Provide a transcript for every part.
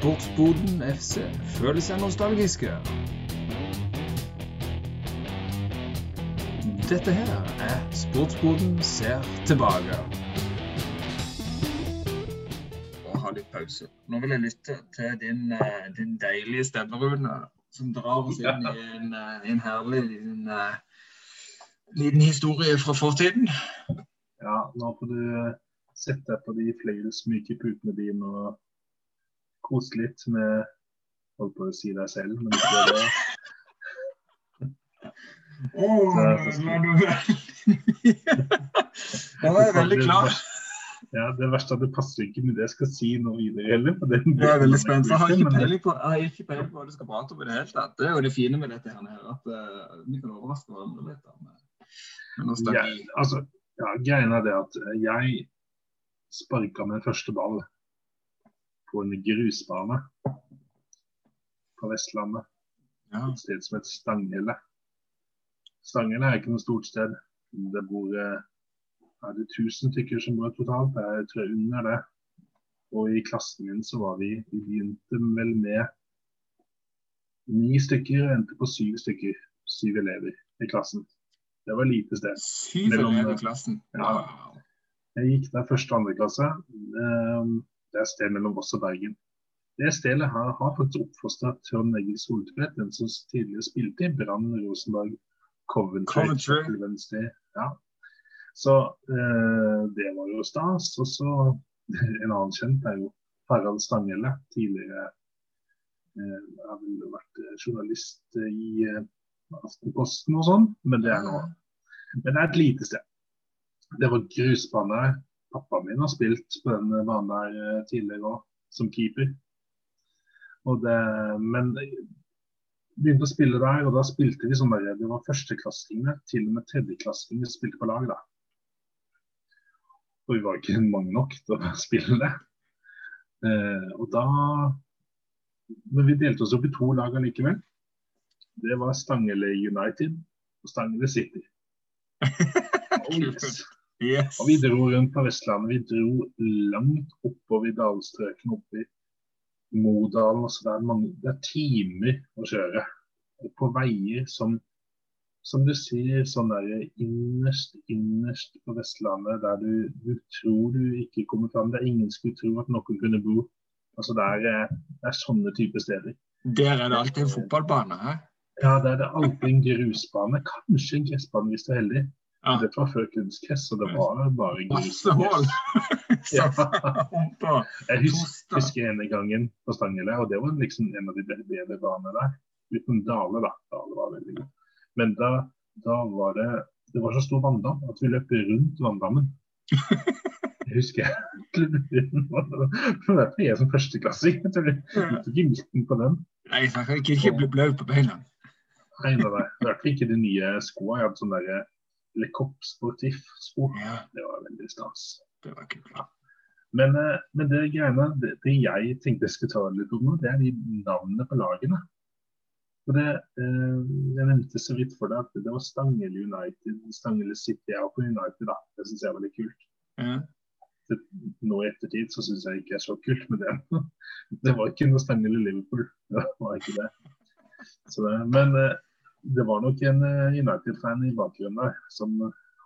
Sportsboden FC føler seg nostalgiske. Dette her er Sportsboden ser tilbake. Og ha litt pause. Nå vil jeg lytte til din, eh, din deilige stemme, Rune, som drar oss inn i en, eh, en herlig liten, eh, liten historie fra fortiden. Ja, nå får du sette deg på de fløyelsmyke putene dine og kose litt med Holdt på å si deg selv, men det. Er du veldig Nå er jeg veldig klar. Ja, Det verste er at det passer ikke med det jeg skal si nå videre heller. Jeg er veldig spent. Jeg har ikke Men- peiling på, hva du skal prate om i det hele tatt. Det er jo det fine med dette her, at uh, vi kan overraske hverandre litt. Men, med Ja, altså, ja, greien er det at jeg sparka med første ball på en grusbane på Vestlandet. Ja. Et sted som heter Stanghelle. Stanghelle er ikke noe stort sted. Det bor eh, er det 1000 stykker som bor totalt. Jeg tror jeg under det. Og i klassen min så var vi Vi begynte vel med ni stykker og endte på syv stykker. Syv elever i klassen. Det var lite sted. Syv elever i klassen. Ja. Jeg gikk der første og andre klasse. Ehm, Det er et sted mellom Voss og Bergen. Det stedet her har faktisk oppfostra Trond Egil Soltvedt, den som tidligere spilte i Brann, Rosenborg, Coventry. Coventry. Ja. Så eh, det var jo stas. Og så en annen kjent er jo Harald Stanghelle. Tidligere eh, har vel vært eh, journalist i eh, Aftenposten og sånn, men det er nå Men det er et lite sted. Det var grusbane. Pappaen min har spilt på den banen der eh, tidligere òg, som keeper. Og det, men begynte å spille der, og da spilte vi sånn der Det var førsteklassingene, til og med tredjeklassingene spilte på lag da. Og vi var ikke mange nok til å spille det. Eh, og da Men vi delte oss opp i to lag allikevel. Det var Stangele United og Stangele City. Oh, yes. Yes. Og vi dro rundt på Vestlandet. Vi dro langt oppover dalstrøkene, oppe i Modalen. Altså det er, mange, det er timer å kjøre på veier som som du sier, sånn der innerst, innerst på Vestlandet, der du, du tror du ikke kommer fram. Der ingen skulle tro at noen kunne bo. Altså det er, eh, det er sånne typer steder. Der er det alltid en fotballbane. her? Ja, der er det alltid en grusbane. Kanskje en gressbane hvis du er heldig. Ja. Det var før kunstgress, og det var bare. Masse hull. Ja. Jeg husker, husker ene gangen på Stangele, og det var liksom en av de bedre- banene der. Uten Dale, da. Dale var veldig god. Men da, da var det Det var så stor vanndam at vi løp rundt vanndammen. Jeg husker jeg. Det er jeg som førsteklassing. Jeg tok gikk ikke midten på den. Nei, jeg kan ikke bli blaut på beina. Nei, nei, nei. I hvert fall ikke de nye skoene. Jeg hadde sånn der Le Cop Sportif. Sport. Ja, Det var veldig stas. det var kult. Men, eh, men det greiene, det, det jeg tenkte jeg skulle ta litt om nå, det er de navnene på lagene. For det, eh, Jeg nevnte så vidt for deg at det var Stangele United, Stangele City og på United. da. Det syns jeg var litt kult. Ja. Det, nå i ettertid så syns jeg ikke er så kult med det. Det var ikke noe Stangele Liverpool. Det var ikke det. Så men eh, det var nok en eh, United-fan i bakgrunnen der som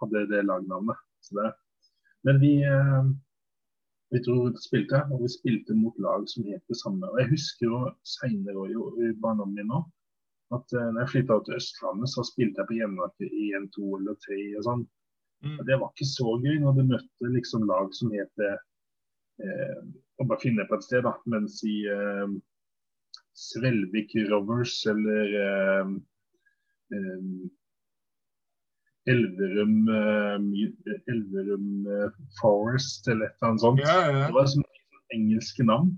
hadde det lagnavnet. Så det. Men vi, eh, vi tror vi spilte, og vi spilte mot lag som het det samme. Og Jeg husker jo seinere i barndommen min nå, at eh, når jeg flytta til Østlandet, så spilte jeg på Jevnaker i 1, 2 eller 3 og sånn. Mm. Det var ikke så gøy når du møtte liksom lag som het det eh, og bare finne på et sted, da. Mens i eh, Svelvik Rovers eller eh, eh, Elverum, eh, Elverum eh, Forest eller et eller annet sånt. Ja, ja. Det var sånn engelske navn.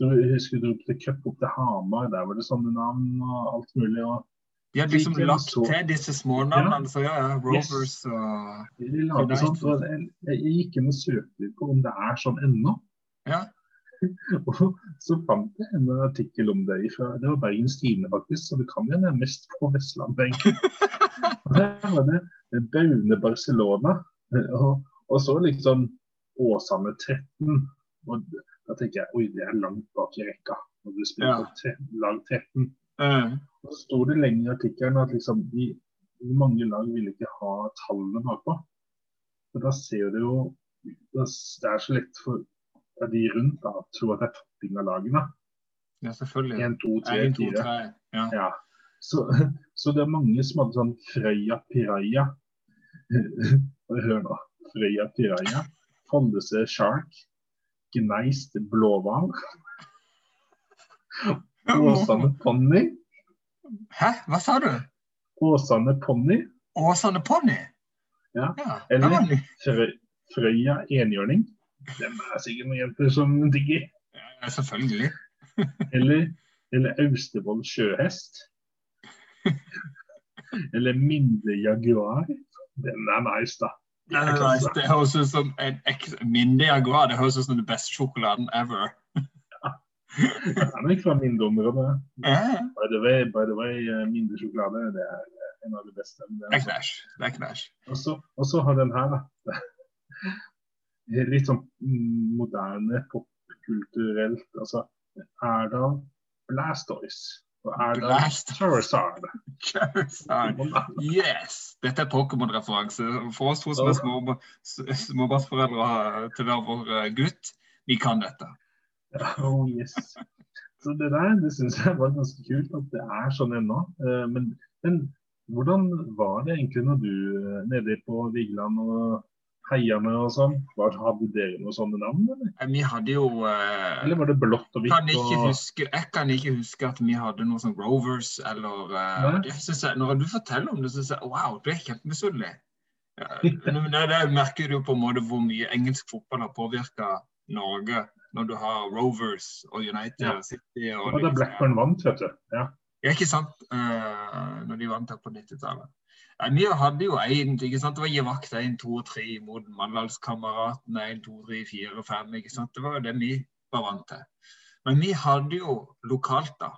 Du jeg husker du dro til cup opp til Hamar, der var det sånne navn og alt mulig. og De hadde liksom lagt så- til disse smånavnene. Så ja, Rovers Rovers og United. sånt, og jeg, jeg gikk inn og søkte på om det er sånn ennå. Ja. Og så fant jeg en artikkel om det fra Det var Bergens Tidende, faktisk, så det kan jo være mest på Vestlandet. Og Der var det Baune Barcelona, og, og så liksom Åsane 13. Og Da tenker jeg oi, det er langt bak i rekka. Når du spiller Ja. lag 13. Eh, Så sto det lenge i artikkelen at liksom, de, mange lag ville ikke ha tallene bakpå. For da ser du jo Det er så lett for de rundt da, tror tro at det er topping av lagene. ja, selvfølgelig. 1, 2, 3, 1, 2, 4. 3. Ja. Ja. Så, så det er mange som hadde sånn Frøya Piraya. Hør nå. Frøya Piraya. Follese Shark. Gneist Blåhval. Åsane Ponni. Hæ, hva sa du? Åsane Ponni. Åsane Ponni? Ja, ja. eller- Frøya Enhjørning. Dem er sikkert noen jenter som digger. Ja, selvfølgelig. Eller, eller Austevoll Sjøhest. Eller mindre Jaguar. Den er nice, da. Det, er nice. det høres ut som en mindre Jaguar. Det høres ut som den beste sjokoladen ever. Den er nok fra mindre områder. By the way, by the way mindre sjokolade det er eh, en av de beste. Det er. Det er knæsj. Og så har den her, da. Litt sånn moderne, popkulturelt. Altså Erdal Blastoise og Erdal. Charizard. Charizard. Yes! Dette er Pokémon-referanse. For oss to som er små, småbarnsforeldre til hver vår eh, gutt, vi kan dette. Oh yes. Så det der det syns jeg var ganske kult at det er sånn ennå. Eh, Men, men hvordan var det egentlig når du eh, nede på Vigeland og Heiane og sånn, hadde dere noen sånne navn, eller? Vi hadde jo uh, Eller var det blått og kan ikke Og... huske, jeg kan ikke huske at vi hadde noe sånn Rovers eller uh, det jeg, Når du forteller om det, så sier jeg wow, du er kjempemisunnelig. Ja, det, det merker du på en måte hvor mye engelsk fotball har påvirka Norge. Når du har Rovers og United Ja. City og Og da Blackburn vant, vet du. Ja. Ja, ikke sant? Uh, når de vant her på 90-tallet. Ja, Vi hadde jo én. Det var givakt 1, 2 og 3 mot Mandalskameratene 1, 2, 3, 4, 5. ikke sant? Det var jo det vi var vant til. Men vi hadde jo lokalt, da.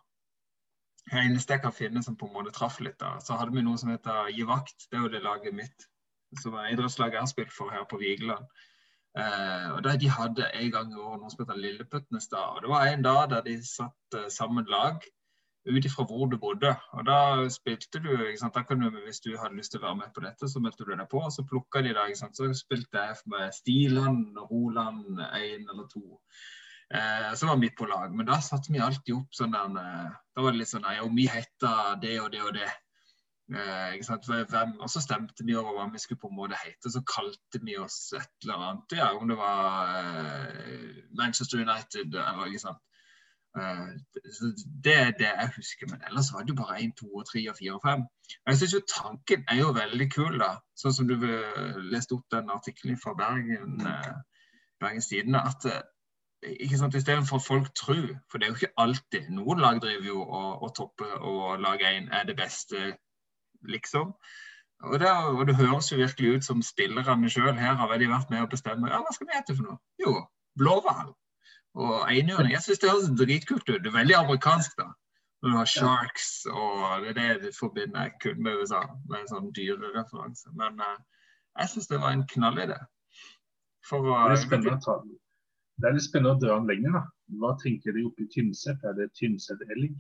Det eneste jeg kan finne som på en måte traff litt, da, så hadde vi noe som heter Givakt. Det er jo det laget mitt. Som er idrettslaget jeg har spilt for her på Vigeland. Uh, og da De hadde en gang i året noe som heter Lilleputtnes dag. Og det var en dag der de satt uh, sammen lag ut ifra hvor du bodde. Og da spilte du? Da du, Hvis du hadde lyst til å være med på dette, så meldte du deg på, og så plukka de deg. Så spilte jeg med Stiland Roland én eller to. Eh, så var vi på lag. Men da satte vi alltid opp sånn der eh, Da var det litt sånn Nei, og vi heta det og det og det. Eh? Hvem, og så stemte vi over hva vi skulle på en måte hete. Så kalte vi oss et eller annet. Ja, om det var eh, Manchester United eller ikke sant. Eh, det er det jeg husker. Men ellers var det jo bare 1, 2, og 3, og 4 og 5. Jeg syns jo tanken er jo veldig kul, da. Sånn som du eh, leste opp den artikkelen fra Bergen, eh, Bergens Tidende. at ikke sant, Istedenfor at folk tror, for det er jo ikke alltid Noen lag driver jo og, og topper og lag én er det beste, liksom. Og det, og det høres jo virkelig ut som spillerne sjøl her har vært med å bestemme ja, hva skal vi hete for noe. Jo, blåhval. Og einhjørning. Jeg syns det høres dritkult ut. Det er veldig amerikansk, da. Når du har sharks, og det er det du forbinder jeg kun med USA, med en sånn dyrereferanse. Men uh, jeg syns det var en knallidé. For å Det er spennende. Det er litt spennende å dra den lenger, da. Hva tenker de oppe i Tynset? Er det Tynset-elg?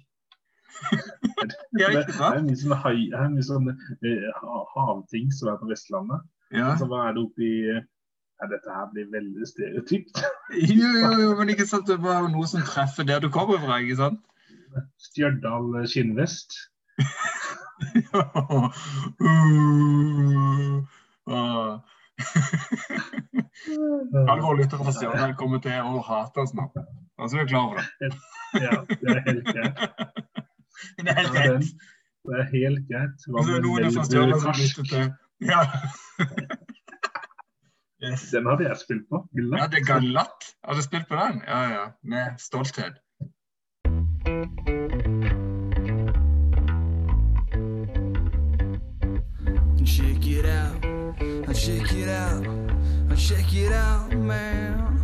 Det, ikke det er mye sånn, hai, mye sånn eh, havting som er på Vestlandet. Ja. Altså, hva er det oppi ja, Dette her blir veldig stereotypt. Jo, jo, jo, men ikke sant, det var noe som treffer der du kommer fra, ikke sant? Stjørdal skinnvest. uh, Alle våre lyttere fra Stjørdal kommer til å hate oss nå. Altså, så er klar over det. Ja, det er helt greit. Det er helt greit. Det er helt greit. Hva er med som karsk? Ja. Yes. Den hadde jeg spilt på. Ja, det er galatt Har du spilt på den? Ja, ja. Med stolthet. Check it out, check it out, check it out, man.